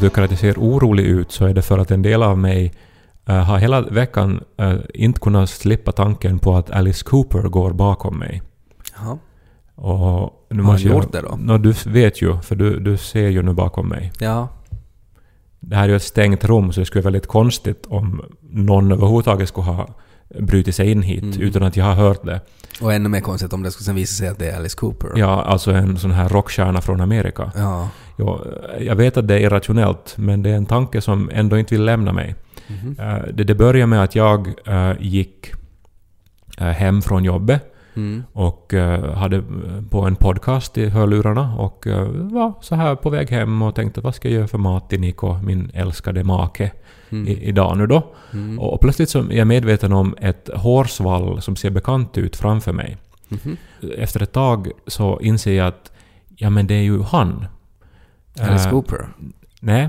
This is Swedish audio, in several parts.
Tycker att jag ser orolig ut så är det för att en del av mig eh, har hela veckan eh, inte kunnat slippa tanken på att Alice Cooper går bakom mig. Jaha. Och nu Har han jag- gjort det då? Nå, du vet ju, för du, du ser ju nu bakom mig. Ja. Det här är ju ett stängt rum så det skulle vara väldigt konstigt om någon överhuvudtaget skulle ha brutit sig in hit Mm. utan att jag har hört det. Och ännu mer konstigt om det skulle sen visa sig att det är Alice Cooper. Ja, alltså en sån här rockstjärna från Amerika. Ja. Ja, jag vet att det är irrationellt, men det är en tanke som ändå inte vill lämna mig. Eh, Det, det började med att jag eh, gick eh, hem från jobbet Mm. och hade på en podcast i hörlurarna och var så här på väg hem och tänkte vad ska jag göra för mat till Niko, min älskade make, Mm. i, idag nu då. Mm. Och, och plötsligt så är jag medveten om ett hårsvall som ser bekant ut framför mig. Mhm. Efter ett tag så inser jag att ja men det är ju han. Alice Eh, Cooper. Nej,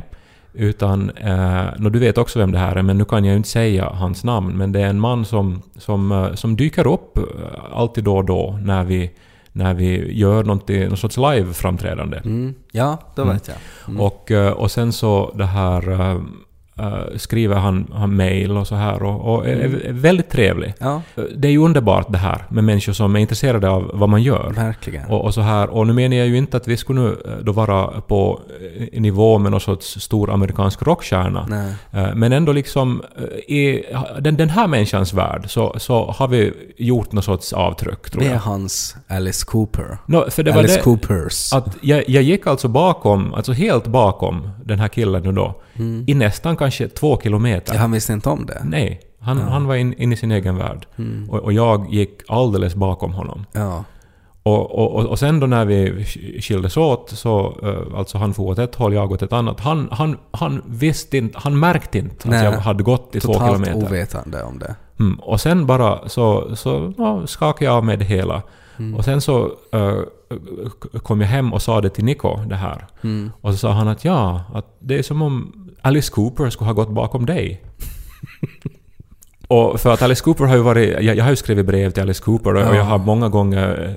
utan... Eh, nå, du vet också vem det här är, men nu kan jag ju inte säga hans namn. Men det är en man som, som, eh, som dyker upp eh, alltid då och då när vi, när vi gör någon sorts live-framträdande. Mm. Ja, då Mm. vet jag. Mm. Och, och sen så det här... eh, skriver han, han mail och så här och, och är, är väldigt trevlig. Ja, Eh, Det är ju underbart det här med människor som är intresserade av vad man gör. verkligen. Och, och så här. Och nu menar jag ju inte att vi skulle nu eh, då vara på nivå med någon sorts stor amerikansk rockstjärna. Eh, Men ändå liksom i den, den här människans värld så, så har vi gjort någon sorts avtryck tror Det är jag. hans Alice Cooper. No, för det var Alice det, Coopers. att jag, jag gick alltså bakom, alltså helt bakom den här killen nu då, Mm. i nästan kanske två kilometer. Han visste inte om det. Nej, han, Ja. han var in, in i sin egen värld. Mm. Och, och jag gick alldeles bakom honom. Ja. Och, och, och- sen då när vi sk- skildes åt så, eh, alltså han for åt ett håll, jag åt ett annat. Han, han, han visste inte, han märkte inte att Nej. jag hade gått i två Totalt kilometer. ovetande om det. Mm. Och sen bara så, så ja, skakade jag av med det hela. Mm. Och sen så k- kom jag hem och sa det till Nico, det här. Mm. Och så sa han att ja, att det är som om Alice Cooper skulle ha gått bakom dig. Och för att Alice Cooper har ju varit... Jag, jag har ju skrivit brev till Alice Cooper och Ja. jag har många gånger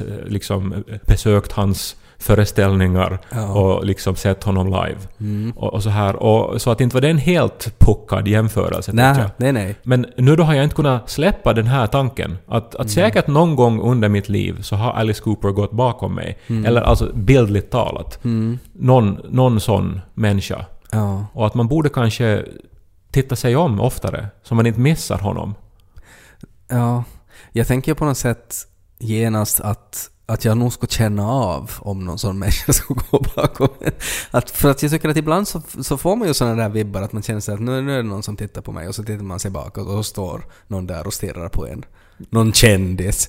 eh, liksom besökt hans föreställningar Ja. och liksom sett honom live. Mm. Och, och så här. Och, så att inte var det en helt puckad jämförelse, Nej, nej, nej. Men nu då har jag inte kunnat släppa den här tanken. Att, att säkert någon gång under mitt liv så har Alice Cooper gått bakom mig. Eller alltså bildligt talat. Mm. Någon, någon sån människa. Ja. Och att man borde kanske titta sig om oftare, så man inte missar honom. Ja. Jag tänker på något sätt genast att, att jag nog skulle känna av om någon sån människa skulle gå bakom. Att, för att jag tycker att ibland så, så får man ju sådana där vibbar att man känner sig att nu, nu är det någon som tittar på mig och så tittar man sig bakåt och så står någon där och stirrar på en. Någon kändis.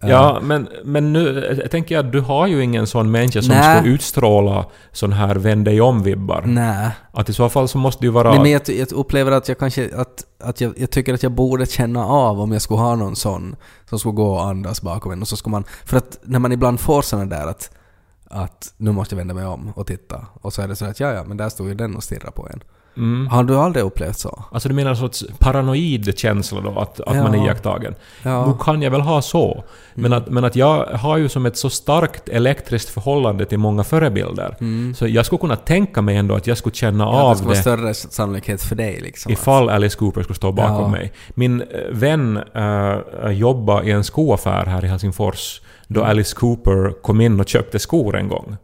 Ja, men, men nu jag tänker jag att du har ju ingen sån människa som Nä. ska utstråla sån här vänd dig om-vibbar. Nej. Att i så fall så måste det ju vara... Men, men jag, jag upplever att jag kanske, att, att jag, jag tycker att jag borde känna av om jag skulle ha någon sån som skulle gå och andas bakom en och så skulle man, för att när man ibland får såna där att, att nu måste jag vända mig om och titta och så är det så att ja ja men där stod ju den och stirrade på en. Mm. Har du aldrig upplevt så? Alltså du menar en sorts paranoid känsla då, att, att Ja. man är iakttagen? Ja. Nu kan jag väl ha så. Men, Mm. att, men att jag har ju som ett så starkt elektriskt förhållande till många förebilder. Så jag skulle kunna tänka mig ändå att jag skulle känna Mm. Ja, det av skulle vara det större sannolikhet för dig liksom. ifall Alice Cooper skulle stå bakom Ja. mig. Min eh, vän uh, jobbade i en skoaffär här i Helsingfors då Mm. Alice Cooper kom in och köpte skor en gång.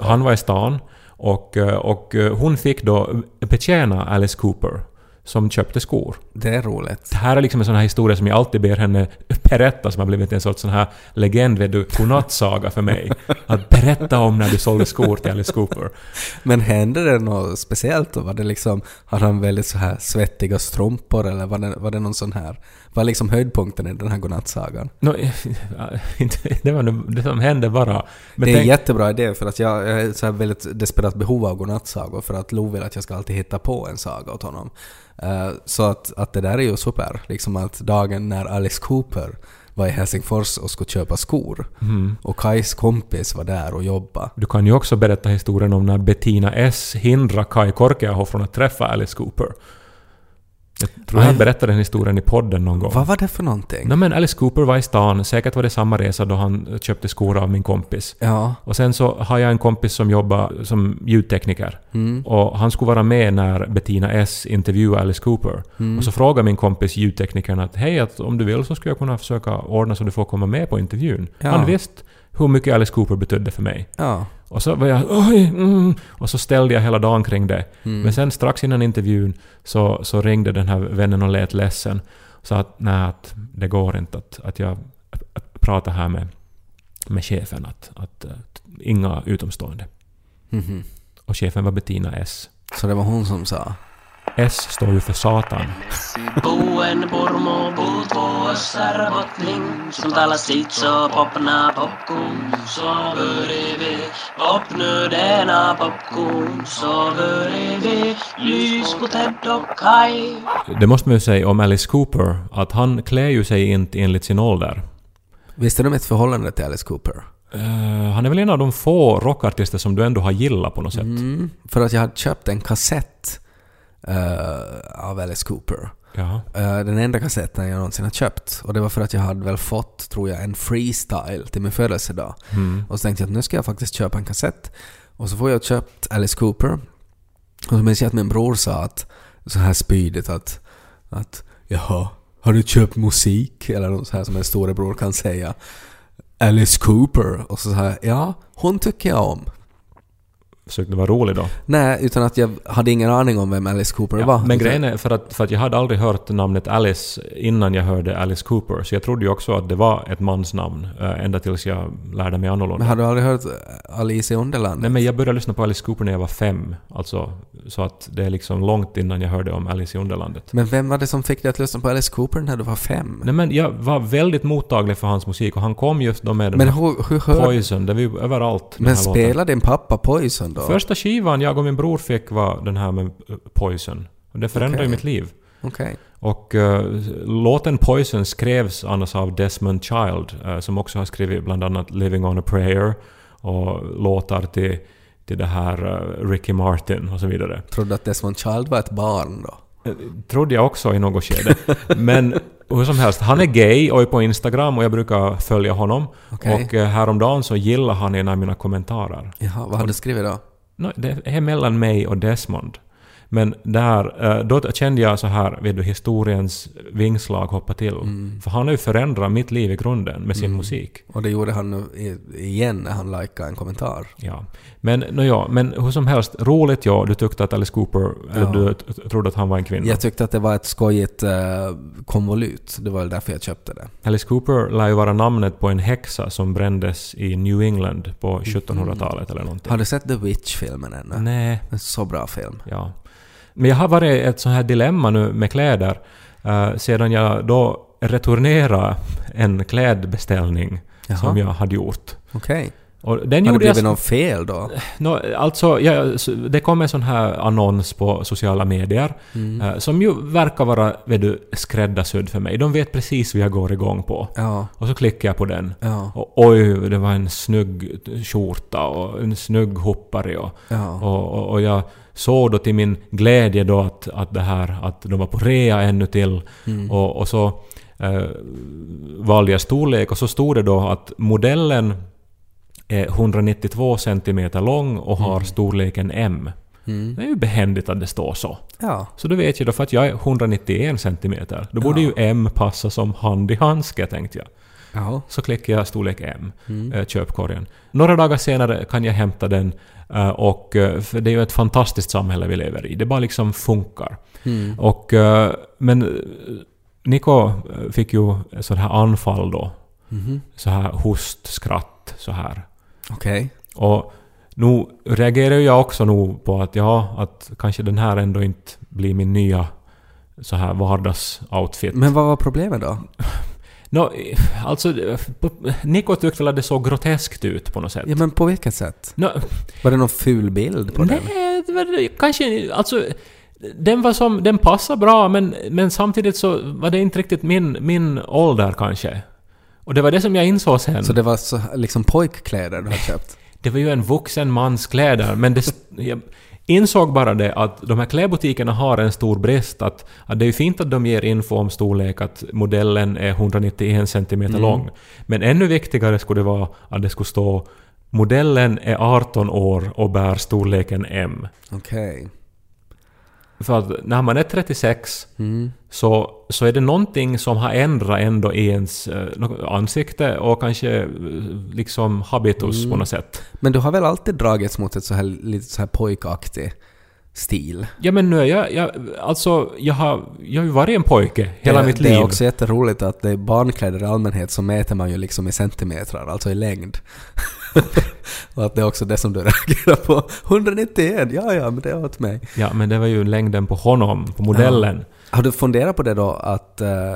Han var i stan och, eh, och eh, hon fick då betjäna Alice Cooper som köpte skor. Det är roligt. Det här är liksom en sån här historia som jag alltid ber henne berätta som har blivit en sorts sån här legend, vet du, godnattsaga för mig. Att berätta om när du sålde skor till Alice Cooper. Men hände det något speciellt då? Var det liksom, hade han väldigt så här svettiga strumpor eller var det, var det någon sån här, Vad är liksom höjdpunkten i den här godnattsagan? No, det var det som hände bara. Men det är en tänk- jättebra idé för att jag är så här väldigt desperat behov av godnattsagor för att Lo vill att jag ska alltid hitta på en saga åt honom. Eh, så att, att det där är ju super. Liksom att dagen när Alice Cooper var i Helsingfors och skulle köpa skor Mm. och Kais kompis var där och jobbade. Du kan ju också berätta historien om när Bettina S hindrar Kai Korkeaho från att träffa Alice Cooper. Jag tror jag berättade den historien i podden någon gång. Vad var det för någonting? Nej men Alice Cooper var i stan, säkert var det samma resa då han köpte skor av min kompis. Ja. Och sen så har jag en kompis som jobbar som ljudtekniker. Mm. Och han skulle vara med när Bettina S intervjuade Alice Cooper. Mm. Och så frågar min kompis ljudteknikern att hej, att om du vill så skulle jag kunna försöka ordna så du får komma med på intervjun. Ja. Han visste hur mycket Alice Cooper betydde för mig. Ja. Och så var jag oj, mm, och så ställde jag hela dagen kring det. Mm. Men sen strax innan intervjun så, så ringde den här vännen och lät ledsen. Så att nej, att det går inte att, att jag att prata här med, med chefen. Att, att, att inga utomstående. Mhm. Och chefen var Bettina S. Så det var hon som sa? S står ju för Satan. Särvotling, som talar sitt så popna popcorn, så börjar vi popnödena popcorn, så börjar vi lys på Ted och Kai. Det måste man ju säga om Alice Cooper, att han klär ju sig inte enligt sin ålder. Visste du mitt förhållande till Alice Cooper? Eh, han är väl en av de få rockartister som du ändå har gillat på något sätt. Mm, för att jag hade köpt en kassett eh, av Alice Cooper. Ja. Eh, den enda kassetten jag någonsin har köpt. Och det var för att jag hade väl fått, tror jag, en freestyle till min födelsedag. Mm. Och så tänkte jag att nu ska jag faktiskt köpa en kassett. Och så får jag köpt Alice Cooper. Och så minns jag att min bror sa att, så här spydigt att, att jaha, har du köpt musik? Eller något så här som en storebror kan säga. Alice Cooper. Och så sa jag, ja, hon tycker jag om. Försökte vara rolig då. Nej, utan att jag hade ingen aning om vem Alice Cooper var. men grejen är för att, för att jag hade aldrig hört namnet Alice innan jag hörde Alice Cooper. Så jag trodde ju också att det var ett mansnamn. äh, ända tills jag lärde mig annorlunda. Men har du aldrig hört Alice i Underlandet? Nej men jag började lyssna på Alice Cooper när jag var fem. Alltså, så att det är liksom långt innan jag hörde om Alice i Underlandet. Men vem var det som fick dig att lyssna på Alice Cooper när du var fem? Nej men jag var väldigt mottaglig för hans musik och han kom just då med den Men här hur, hur hör... Poison, det var ju överallt. den Men spelar din pappa Poison då? Första skivan jag och min bror fick var den här med eh, Poison. Och det förändrade ju Okej. mitt liv. Okej. Och eh, låten Poison skrevs annars av Desmond Child, eh, som också har skrivit bland annat Living on a prayer och låtar till, till det här eh, Ricky Martin och så vidare. Trodde att Desmond Child var ett barn då? Trodde jag också i något skede. Men hur som helst, han är gay och är på Instagram och jag brukar följa honom. Okej. Och eh, häromdagen så gillar han en av mina kommentarer. Jaha, vad har du skrivit då? No, det är mellan mig och Desmond. Men där, eh, då kände jag så här, vet du, historiens vingslag hoppa till. Mm. För han har ju förändrat mitt liv i grunden med sin musik. Och det gjorde han nu igen när han likade en kommentar. Ja. Men, no, ja, men hur som helst, roligt ja, du tyckte att Alice Cooper, eller Ja. du trodde att han var en kvinna. Jag tyckte att det var ett skojigt uh, konvolut. Det var väl därför jag köpte det. Alice Cooper lär ju vara namnet på en häxa som brändes i New England på 1700-talet eller någonting. Har du sett The Witch-filmen ännu? Nej, En så bra film. Ja. Men jag har varit i ett sånt här dilemma nu med kläder eh, sedan jag då returnerade en klädbeställning Jaha. som jag hade gjort. Okej. Och den Har det gjorde jag... blivit något fel då? Nå, alltså, så- det kom en sån här annons på sociala medier Mm. eh, som ju verkar vara vet du, skräddarsydd för mig. De vet precis vad jag går igång på. Ja. Och så klickar jag på den. Ja. Och oj, det var en snygg skjorta och en snygg hoppare och Ja. och, och, och jag såg då till min glädje då att, att det här, att de var på rea ännu till. Mm. Och, och så eh, valde jag storlek och så stod det då att modellen är 192 cm lång och har storleken M. Mm. Det är ju behändigt att det står så. Ja. Så då vet jag då för att jag är 191 cm. Då borde Ja. ju M passa som hand i handske tänkte jag. Ja. Så klickar jag storlek M, Mm. eh, köpkorgen. Några dagar senare kan jag hämta den eh, och eh, det är ju ett fantastiskt samhälle vi lever i. Det bara liksom funkar. Mm. Och, men Niko fick ju sådär här anfall då. Mhm. Så här hostskratt så här. Okej. Och nu reagerar jag också nog på att ja, att kanske den här ändå inte blir min nya så här vardagsoutfit. Men vad var problemet då? Nå, alltså, Nico tyckte väl att det såg groteskt ut på något sätt. Ja men på vilket sätt? Nå, Var det någon ful bild på den? nej, det var, kanske... Alltså, den var som... Den passade bra, men, men samtidigt så var det inte riktigt min, min ålder kanske. Och det var det som jag insåg sen. Så det var så, liksom pojkkläder du har köpt? Det var ju en vuxen mans kläder, men det, jag insåg bara det att de här klädbutikerna har en stor brist. Att, att det är ju fint att de ger info om storlek, att modellen är 191 cm lång. Men ännu viktigare skulle det vara att det skulle stå modellen är 18 år och bär storleken M. Okej. För att när man är 36 Mm. så, så är det någonting som har ändrat ändå i ens eh, ansikte och kanske eh, liksom habitus på något sätt. Men du har väl alltid dragits mot ett så här lite så här pojkaktig stil? Ja men nu är jag, jag alltså jag har, jag har ju varit en pojke hela det, mitt Det liv. är också jätteroligt att det är barnkläder i allmänhet så mäter man ju liksom i centimeter, alltså i längd. och att det är också det som du reagerar på. 191, ja ja, men det är åt mig. Ja men det var ju längden på honom, på modellen. Har du funderat på det då att, eh,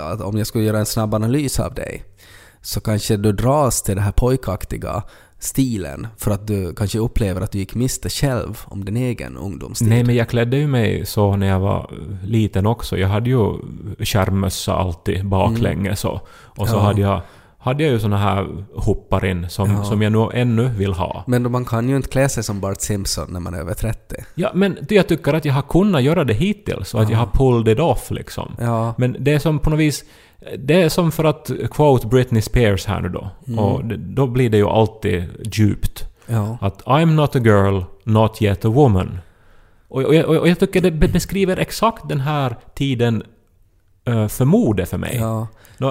att om jag skulle göra en snabb analys av dig så kanske du dras till den här pojkaktiga stilen för att du kanske upplever att du gick miste själv om din egen ungdomstid? Nej men jag klädde ju mig så när jag var liten också. Jag hade ju skärmmössa alltid baklänges och, och så Mm. Ja. hade jag hade jag ju såna här hopparin som, Ja. som jag nog ännu vill ha. Men man kan ju inte klä sig som Bart Simpson när man är över 30. Ja, men jag tycker att jag har kunnat göra det hittills och att jag har pulled it off liksom. Ja. Men det är som på något vis... Det är som för att quote Britney Spears här nu då. Mm. Och det, då blir det ju alltid djupt. Ja. Att I'm not a girl, not yet a woman. Och, och, jag- och jag tycker det be- beskriver exakt den här tiden uh, för mode för mig. ja.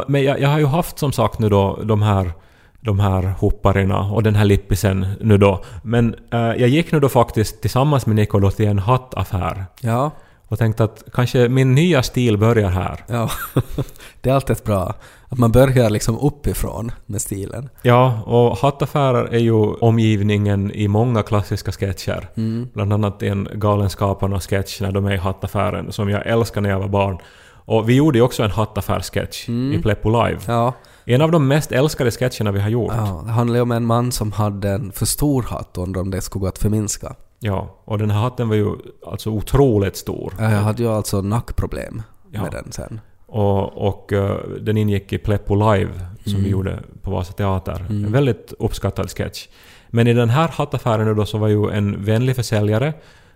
Men jag, jag har ju haft som sagt nu då de här de här hopparna och den här lippisen nu då. Men eh, jag gick nu då faktiskt tillsammans med Nico då till en hattaffär Ja. och tänkte att kanske min nya stil börjar här. Ja. det är alltid bra. Att man börjar liksom uppifrån med stilen. Ja, och hattaffärer är ju omgivningen i många klassiska sketcher. Mm. Bland annat en Galenskaparna-sketch när de är i hattaffären som jag älskade när jag var barn. Och vi gjorde ju också en hattaffärssketch i Pleppo Live. Mm. Ja. En av de mest älskade sketcherna vi har gjort. ja. Det handlar ju om en man som hade en för stor hatt och undrar om det skulle gå att förminska. Ja, och den här hatten var ju alltså otroligt stor. Ja, Jag hade ju alltså nackproblem Ja. med den sen. Och, och eh, den ingick i Pleppo Live som Mm. vi gjorde på Vasa Teater. En väldigt uppskattad sketch. Men i den här hattaffären då så var ju en vänlig försäljare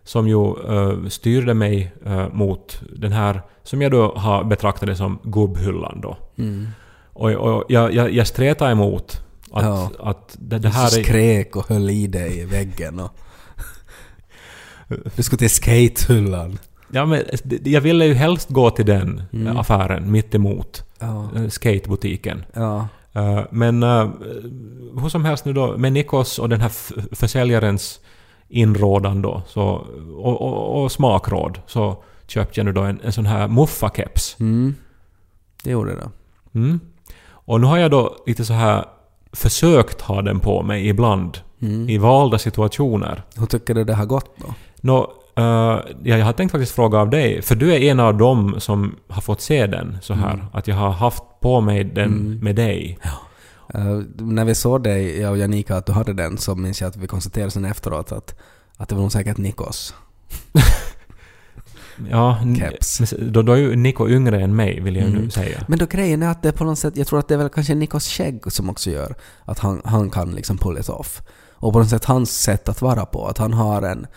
som ju eh, styrde mig eh, mot den här, som jag då har betraktat det som gubbhyllan då. Mm. Och, och jag, jag, jag stretade emot att, Ja. att det, det Du här är... skrek och höll i dig i väggen och... Du skulle till skatehyllan. Ja, men jag ville ju helst gå till den Mm. affären mitt emot Ja. eh, skatebutiken. Ja. Men uh, hur som helst nu då, med Nikos och den här försäljarens inrådan då, så, och, och, och smakråd, så köpte jag nu då en, en sån här muffakeps. Mm. Det gjorde det. Mm. Och nu har jag då lite så här försökt ha den på mig ibland, Mm. i valda situationer. Hur tycker du det har gått då? Nå, eh, ja, jag har tänkt faktiskt fråga av dig, för du är en av dem som har fått se den så här, att jag har haft på mig den med dig. Eh, när vi såg dig, jag och Janika, att du hade den så minns jag att vi konstaterade sen efteråt att, att det var nog säkert Nikos. Ja, Keps. då, då är ju Niko yngre än mig, vill jag Mm. nu säga. Men då grejen är att det är på något sätt, jag tror att det är väl kanske Nikos skägg som också gör att han, han kan liksom pull it off. Och på något sätt hans sätt att vara på, att han har en,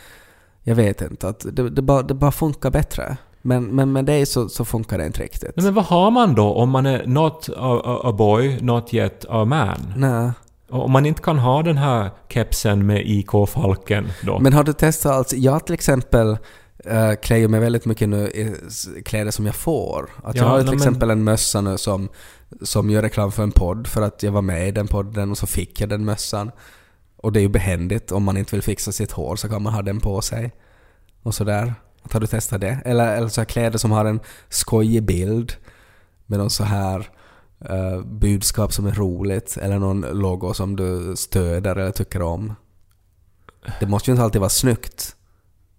jag vet inte, att det, det, bara, det bara funkar bättre. Men, men med dig så, så funkar det inte riktigt. Nej, men vad har man då om man är not a, a, a boy, not yet a man? Nej. Om man inte kan ha den här kepsen med IK-falken då? Men har du testat alltså, jag till exempel uh, klär ju mig väldigt mycket nu i kläder som jag får. Att Ja, jag har till men- exempel en mössa nu som, som gör reklam för en podd för att jag var med i den podden och så fick jag den mössan. Och det är ju behändigt, om man inte vill fixa sitt hår så kan man ha den på sig. Och sådär. Har du testat det? Eller, eller så här kläder som har en skojig bild med någon så här eh, budskap som är roligt eller någon logo som du stöder eller tycker om. Det måste ju inte alltid vara snyggt.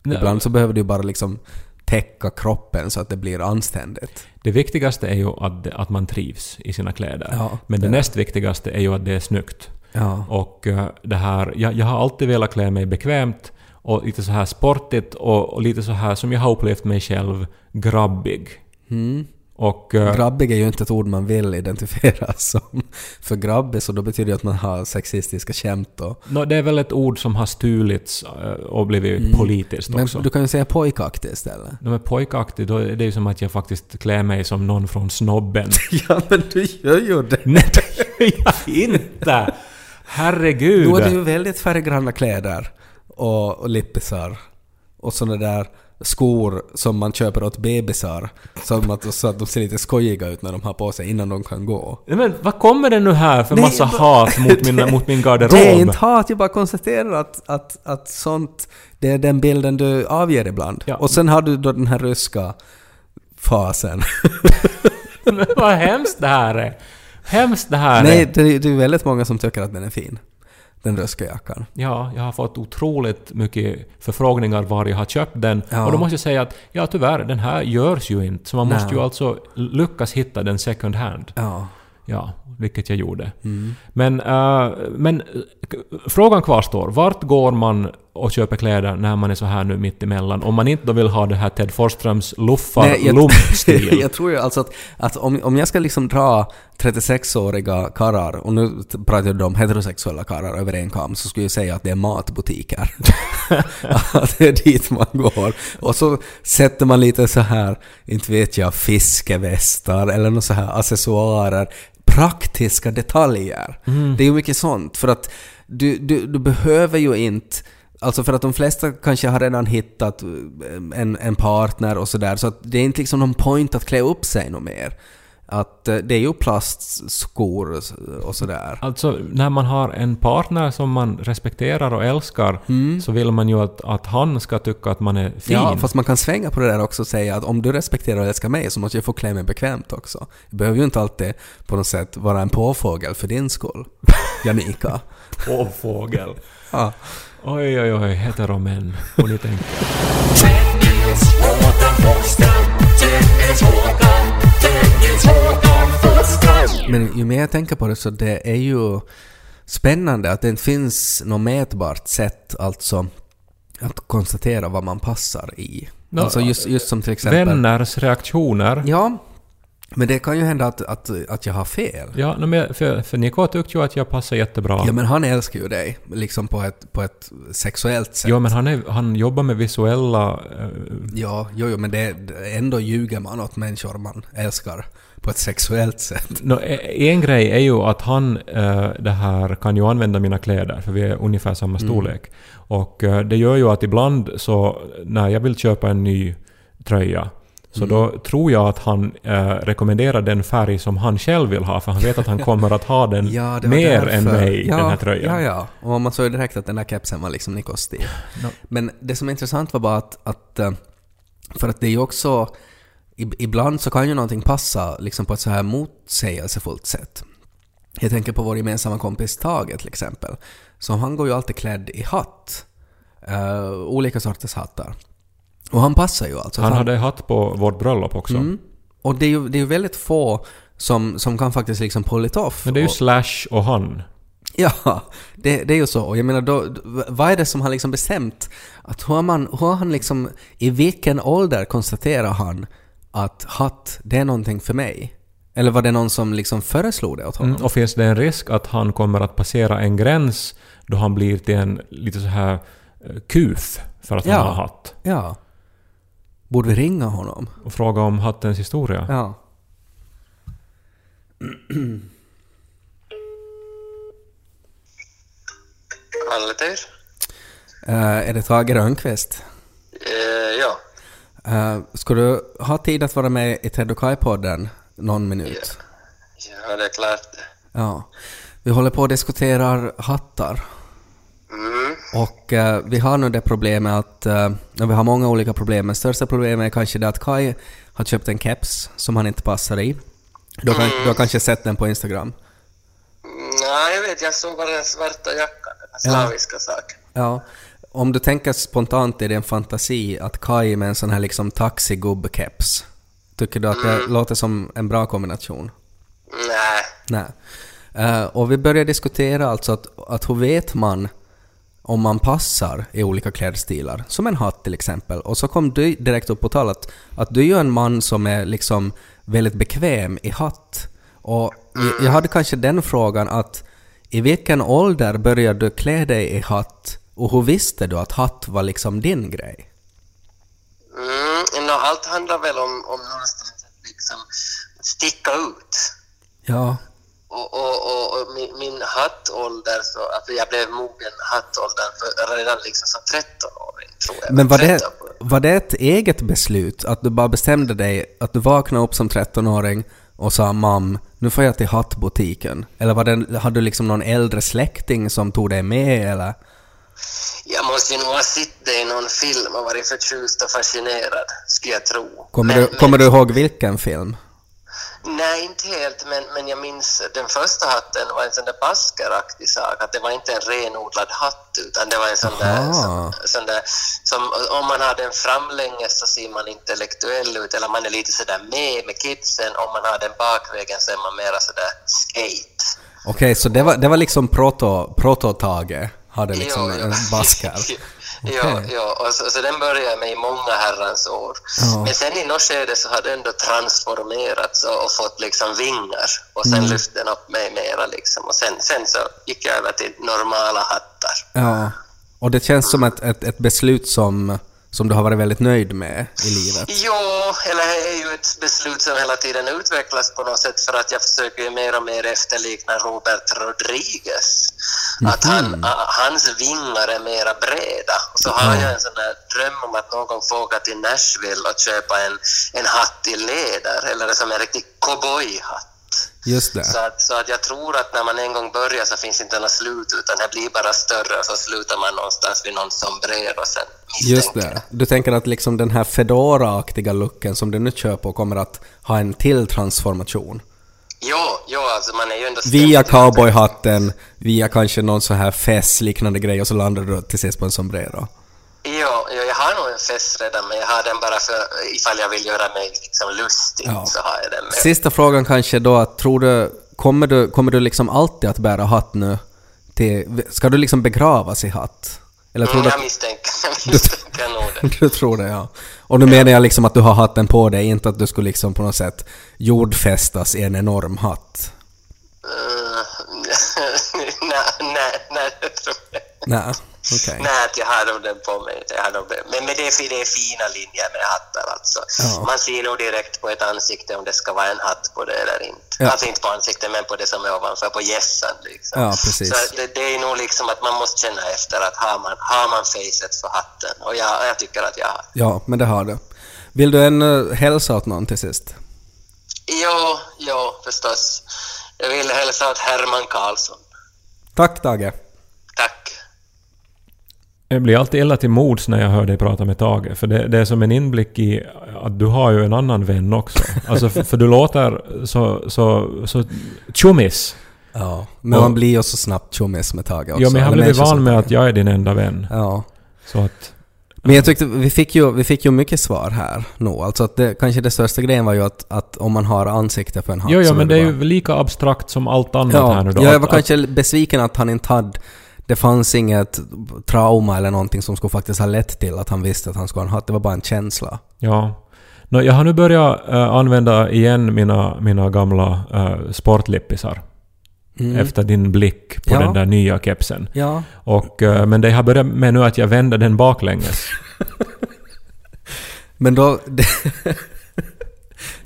Nej, Ibland så behöver du bara liksom täcka kroppen så att det blir anständigt. Det viktigaste är ju att, att man trivs i sina kläder. Ja, Men det det- näst viktigaste är ju att det är snyggt. Ja. Och eh, det här, jag, jag har alltid velat klä mig bekvämt och lite så här sportigt och, och lite så här som jag har upplevt mig själv, grabbig. Mm. Och eh, Grabbig är ju inte ett ord man vill identifiera som. För grabbig så då betyder det att man har sexistiska skämt nå, det är väl ett ord som har stulits eh, och blivit politiskt Mm. Men också. du kan ju säga pojkaktig istället. De är pojkaktig, då är det ju som att jag faktiskt klär mig som någon från snobben. ja men du gör ju det. Nej, det gör jag inte! Herregud! Då är det ju väldigt färggranna kläder och, och lippisar och såna där skor som man köper åt bebisar som att, så att de ser lite skojiga ut när de har på sig innan de kan gå. Nej, Men vad kommer det nu här för Nej, massa hat mot min, mot min garderob? Det är inte hat, jag bara konstaterar att, att, att sånt, det är den bilden du avger ibland. Ja. Och sen har du då den här ryska fasen. Men vad hemskt det här är! Hemskt det här Nej, är! det, är- det är väldigt många som tycker att den är fin. Den ryska jackan. Ja, jag har fått otroligt mycket förfrågningar var jag har köpt den. Ja. Och då måste jag säga att ja tyvärr, den här görs ju inte. Så man Nej. måste ju alltså lyckas hitta den second hand. Ja. Ja, vilket jag gjorde. Mm. Men, eh, men frågan kvarstår. Vart går man och köper kläder när man är så här nu mitt emellan? Om man inte då vill ha det här Ted Forsströms luffar Nej, jag- jag tror ju alltså att, att om, om jag ska liksom dra 36-åriga karrar, och nu pratar jag om heterosexuella karrar över en kam, så skulle jag säga att det är matbutiker. att det är dit man går. Och så sätter man lite så här, inte vet jag, fiskevästar eller något så här accessoarer, praktiska detaljer. Det är ju mycket sånt, för att du, du, du behöver ju inte Alltså för att de flesta kanske har redan hittat eh, en, en partner och sådär, så att det är inte liksom någon point att klä upp sig något mer. Att eh, det är ju plastskor och- sådär. Alltså, när man har en partner som man respekterar och älskar så vill man ju att, att han ska tycka att man är fin. Ja, fast man kan svänga på det där också och säga att om du respekterar och älskar mig så måste jag få klä mig bekvämt också. Det behöver ju inte alltid på något sätt vara en påfågel för din skull, Janika. Åh, fågel. Ja. Oj, oj, oj, heteromän. Och ni tänker. Men ju mer jag tänker på det så det är ju spännande att det inte finns något mätbart sätt alltså att konstatera vad man passar i. Nå, alltså just, just som till exempel... Vänners reaktioner. Ja, men det kan ju hända att, att, att jag har fel. Ja, no, men för, för Niko tyckte ju att jag passar jättebra. Ja men han älskar ju dig, liksom på ett, på ett sexuellt sätt. Jo, men han, är, han jobbar med visuella... eh, Ja, jo, jo, men det, ändå ljuger man åt människor man älskar på ett sexuellt sätt. nå, e- en grej är ju att han eh, det här kan ju använda mina kläder, för vi är ungefär samma Mm. storlek. Och eh, det gör ju att ibland så när jag vill köpa en ny tröja så Mm. då tror jag att han eh, rekommenderar den färg som han själv vill ha, för han vet att han kommer att ha den Ja, mer därför. än mig, ja, den här tröjan. Ja, ja. Och man såg ju direkt att den där kepsen var liksom Nikos stil. No. Men det som är intressant var bara att, att eh, för att det är ju också, ibland så kan ju någonting passa liksom på ett så här motsägelsefullt sätt. Jag tänker på vår gemensamma kompis Tage till exempel. Så han går ju alltid klädd i hatt. Eh, olika sorters hattar. Och han passar ju alltså. Han Så hade hatt på vårt bröllop också. Mm. Och det är ju det är ju väldigt få som, som kan faktiskt liksom pull it off. Men det är ju och, Slash och han. Ja, det, det är ju så. Och jag menar, då, vad är det som har liksom bestämt att hur man, hur han liksom, i vilken ålder konstaterar han att hatt, det är någonting för mig? Eller var det någon som liksom föreslog det åt honom? Mm, och finns det en risk att han kommer att passera en gräns då han blir till en lite så här eh, kuf för att Ja. han har hatt? Ja. Borde vi ringa honom? Och fråga om hattens historia? Ja. Halletur? Uh, är det Tage Rönnqvist? Ja. Uh, ska du ha tid att vara med i Ted och Kai-podden någon minut? ja, det är klart. Ja. Vi håller på att diskutera hattar. Mm. Och eh, vi har nu det problemet att, uh, vi har många olika problem, men största problemet är kanske det att Kai har köpt en keps som han inte passar i. Du har, kan- du har kanske sett den på Instagram? Nej, jag vet, jag såg bara den svarta jackan, den här Ja. slaviska saken. Ja. Om du tänker spontant i din fantasi att Kai med en sån här liksom taxigubb-keps, tycker du att det låter som en bra kombination? Nej. Nej. Eh, och vi börjar diskutera alltså att, att hur vet man om man passar i olika klädstilar, som en hatt till exempel. Och så kom du direkt upp på tal att, att du är ju en man som är liksom väldigt bekväm i hatt. Och jag- jag hade kanske den frågan att i vilken ålder började du klä dig i hatt och hur visste du att hatt var liksom din grej? Mm, no, allt handlar väl om, om någonstans att liksom sticka ut. Ja. Och, och, och, och min, min hattålder, så, alltså jag blev mogen hattåldern för, redan liksom som 13-åring tror jag. Men var det, 13. var det ett eget beslut? Att du bara bestämde dig, att du vaknade upp som 13-åring och sa mam, nu får jag till hattbutiken? Eller var det, hade du liksom någon äldre släkting som tog dig med eller? Jag måste ju nog ha sett det i någon film och varit förtjust och fascinerad, skulle jag tro. Kommer, Men- du, kommer du ihåg vilken film? Nej, inte helt, men, men jag minns den första hatten var en sån där baskeraktig sak, att det var inte en renodlad hatt utan det var en sån där, Aha. som, sån där som om man har den framlänges så ser man intellektuell ut eller man är lite sådär med med kidsen, om man har den bakvägen så är man mera sådär skate. Okej, så det var, det var liksom proto, proto-Tage, hade liksom Jo, jo. en basker. Ja, ja och så, så den började med i många herrans år. Ja. Men sen i något skede så har den ändå transformerats och, och fått liksom vingar och sen Mm. lyfte den upp mig mera liksom. Och sen, sen så gick jag över till normala hattar. Ja. Och det känns som ett, ett, ett beslut som, som du har varit väldigt nöjd med i livet. Ja, eller det är ju ett beslut som hela tiden utvecklas på något sätt för att jag försöker ju mer och mer efterlikna Robert Rodriguez. Att han, a- hans vingar är mera breda. Och så har jag en sån där dröm om att någon gång få åka till Nashville och köpa en, en hatt i läder, eller som en riktig cowboyhatt. Just det. Så att, så att jag tror att när man en gång börjar så finns inte något slut utan det blir bara större och så slutar man någonstans vid någon sombrero sen. Just det. Du tänker att liksom den här Fedora-aktiga looken som du nu kör på kommer att ha en till transformation? Ja, ja, alltså man är ju ändå Via cowboyhatten, via kanske någon så här fest-liknande grej och så landar du till sist på en sombrero. Ja, ja, jag har nog en fest redan, men jag har den bara för ifall jag vill göra mig liksom lustig, Ja. så har jag den med. Sista frågan kanske då att tror du, kommer du, kommer du liksom alltid att bära hatt nu? Till, ska du liksom begravas i hatt? Eller tror Mm, du jag misstänker, jag misstänker nog det. du tror det ja. Och nu menar jag liksom att du har hatten på dig, inte att du skulle liksom på något sätt jordfästas i en enorm hatt. Uh, nej, nej, nej, det tror jag Nej, okej. Nej, att jag har nog den på mig. Jag har nog den. Men, men det, är, det är fina linjer med hattar alltså. Ja. Man ser nog direkt på ett ansikte om det ska vara en hatt på det eller inte. Ja. Alltså inte på ansiktet, men på det som är ovanför, på gässan liksom. Ja, precis. Så det, det är nog liksom att man måste känna efter att har man, har man facet för hatten? Och jag, jag tycker att jag har. Ja, men det har du. Vill du en uh, hälsa åt någon till sist? Ja, ja, förstås. Jag vill hälsa åt Herman Karlsson. Tack Tage. Tack. Jag blir alltid illa till mods när jag hör dig prata med Tage, för det, det är som en inblick i att du har ju en annan vän också. Alltså, för, för du låter så, så, så tjommis. Ja, men Och- man blir ju så snabbt tjommis med Tage också. Ja, men jag har blivit van med att jag är din enda vän. Ja. Så att... Men jag tyckte, vi fick ju, vi fick ju mycket svar här nog. Alltså att det, kanske det största grejen var ju att, att om man har ansikte för en hatt Jo, så men det är bara- ju lika abstrakt som allt annat Ja, här nu då. ja, jag Att- var kanske besviken att han inte hade... Det fanns inget trauma eller någonting som skulle faktiskt ha lett till att han visste att han skulle ha en hatt. Det var bara en känsla. Ja. Nå, jag har nu börjat äh, använda igen mina, mina gamla äh, sportlippisar. Efter din blick på Mm. Ja. den där nya kepsen. Ja. Och, äh, men det har börjat med nu att jag vänder den baklänges. Men då...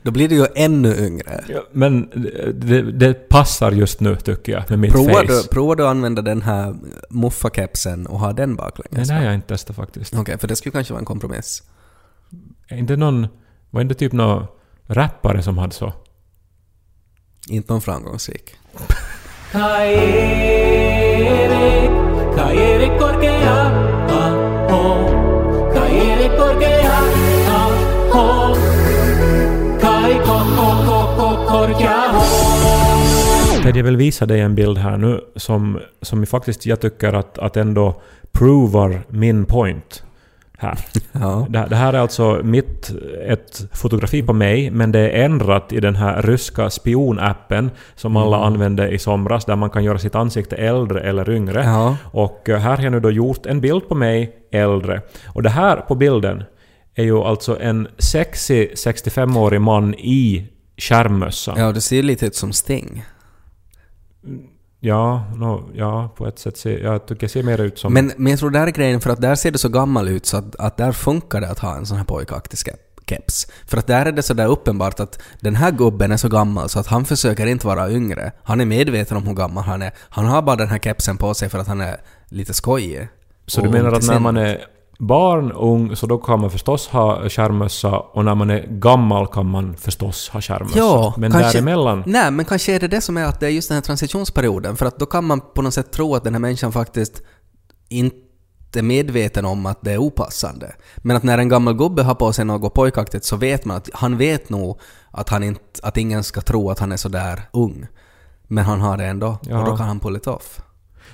då blir du ju ännu yngre. Ja, men det, det passar just nu tycker jag med mitt Provar face. du, provar du att använda den här muffakepsen och ha den Nej, baklänges? det har jag inte testat faktiskt. Okej, för det skulle kanske vara en kompromiss. Är inte någon... Var inte typ någon rappare som hade så? Inte någon framgångsrik. Ted, jag vill visa dig en bild här nu som, som faktiskt jag tycker att, att ändå provar min point här. Ja. Det, det här är alltså mitt, ett fotografi på mig, men det är ändrat i den här ryska spionappen som alla Mm. använde i somras, där man kan göra sitt ansikte äldre eller yngre. Ja. Och eh, här har jag nu då gjort en bild på mig äldre. Och det här på bilden är ju alltså en sexig 65-årig man i skärmmössa. ja, det ser lite ut som Sting. Ja, no, ja, på ett sätt ser jag tycker jag ser mer ut som... Men, men jag tror där är grejen, för att där ser det så gammal ut så att, att där funkar det att ha en sån här pojkaktig keps. För att där är det så där uppenbart att den här gubben är så gammal så att han försöker inte vara yngre. Han är medveten om hur gammal han är. Han har bara den här kepsen på sig för att han är lite skojig. Så du menar att när man är barn, ung, så då kan man förstås ha skärmmössa och när man är gammal kan man förstås ha skärmmössa. Ja, Men kanske- däremellan... Nej, men kanske är det det som är att det är just den här transitionsperioden. För att då kan man på något sätt tro att den här människan faktiskt inte är medveten om att det är opassande. Men att när en gammal gubbe har på sig något pojkaktigt så vet man att han vet nog att, han inte, att ingen ska tro att han är så där ung. Men han har det ändå Ja. och då kan han pull it off.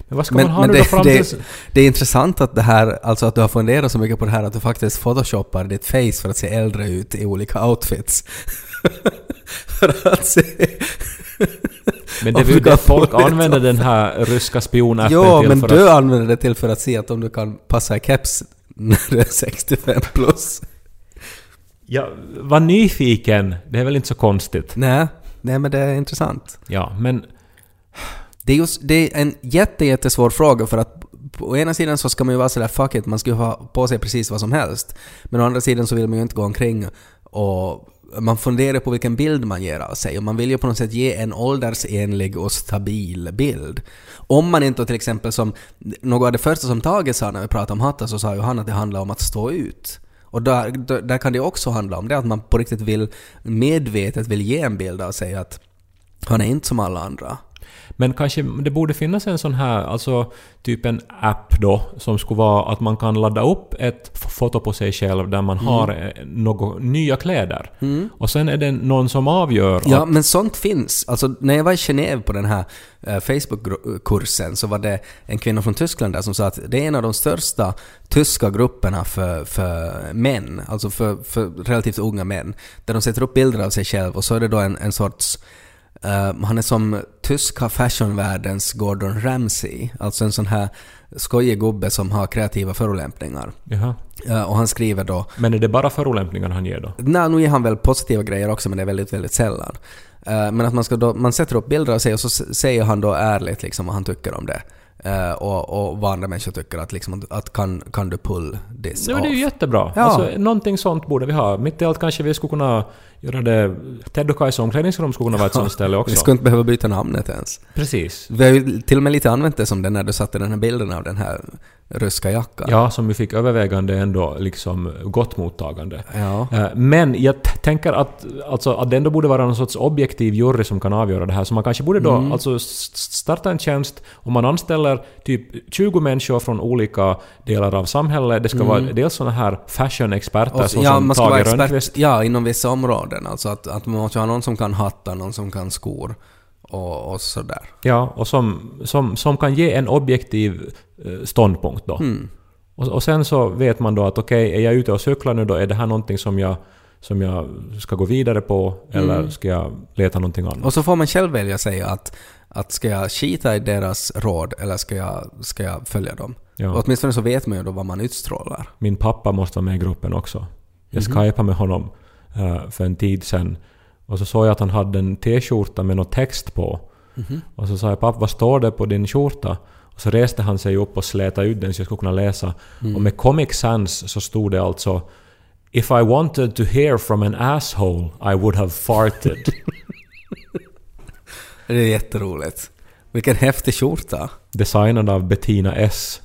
Men vad ska Men, man ha men nu då det, fram det, till... det är intressant att det här, alltså att du har funderat så mycket på det här att du faktiskt photoshoppar ditt face för att se äldre ut i olika outfits. för att se... Men det är ju du kan det folk använder den här ryska spionappen Jo, till men för du att... använder det till för att se att om du kan passa i keps när du är 65 plus. Ja, var nyfiken. Det är väl inte så konstigt. Nej, nej men det är intressant. Ja, men... Det är, just, det är en jätte, jättesvår fråga för att på ena sidan så ska man ju vara sådär fuck it, man ska ju ha på sig precis vad som helst. Men å andra sidan så vill man ju inte gå omkring och man funderar på vilken bild man ger av sig och man vill ju på något sätt ge en åldersenlig och stabil bild. Om man inte till exempel som, något av det första som Tage sa när vi pratade om hattar så sa ju han att det handlar om att stå ut. Och där, där, där kan det också handla om det att man på riktigt vill medvetet vill ge en bild av sig att han är inte som alla andra. Men kanske det borde finnas en sån här, alltså typ en app då, som skulle vara att man kan ladda upp ett foto på sig själv där man Mm. har eh, några nya kläder. Och sen är det någon som avgör Ja, att... men sånt finns. Alltså, när jag var i Genève på den här eh, Facebook-kursen så var det en kvinna från Tyskland där som sa att det är en av de största tyska grupperna för, för män, alltså för, för relativt unga män, där de sätter upp bilder av sig själv och så är det då en, en sorts eh, han är som tyska fashionvärldens Gordon Ramsay, alltså en sån här skojig gubbe som har kreativa förolämpningar. Eh, och han skriver då Men är det bara förolämpningar han ger då? Nej, nu ger han väl positiva grejer också, men det är väldigt, väldigt sällan. Eh, men att man ska då, man sätter upp bilder av sig och så säger han då ärligt liksom vad han tycker om det. Eh, och, och vad andra människor tycker att liksom, att- kan, kan du pull this Nej, men det är ju off? jättebra. Ja. Alltså, någonting sånt borde vi ha. Mitt i allt kanske vi skulle kunna göra det... Ted och Kajs omklädningsrum skulle kunna vara ett sånt ställe Vi också. skulle inte behöva byta namnet ens. Precis. Vi har ju till och med lite använt det som det när du satte den här bilden av den här ryska jackan. Ja, som vi fick övervägande ändå liksom gott mottagande. Ja. Eh, Men jag tänker att, alltså, att det ändå borde vara någon sorts objektiv jury som kan avgöra det här. Så man kanske borde då Mm. alltså starta en tjänst och man anställer typ 20 människor från olika delar av samhället. Det ska vara dels såna här fashion-experter Mm. Som, ja, som man ska vara Tage expert Rönnqvist. ja, inom vissa områden. Alltså att, att man måste ha någon som kan hattar, någon som kan skor och, och sådär. Ja, och som, som, som kan ge en objektiv eh, ståndpunkt då. Mm. Och, och sen så vet man då att okej, är jag ute och cyklar nu då, är det här någonting som jag, som jag ska gå vidare på eller ska jag leta någonting annat? Mm. Och så får man själv välja sig att, att ska jag skita i deras råd eller ska jag, ska jag följa dem? Ja. Och åtminstone så vet man ju då vad man utstrålar. Min pappa måste vara med i gruppen också. Jag Mhm. skypade med honom för en tid sedan. Och så såg jag att han hade en t-skjorta med någon text på. Mhm. Och så sa jag pappa, vad står det på din skjorta? Och så reste han sig upp och slätade ut den så jag skulle kunna läsa. Mm. Och med Comic Sans så stod det alltså If I wanted to hear from an asshole I would have farted. Det är jätteroligt. Vilken häftig skjorta. Designad av Bettina S.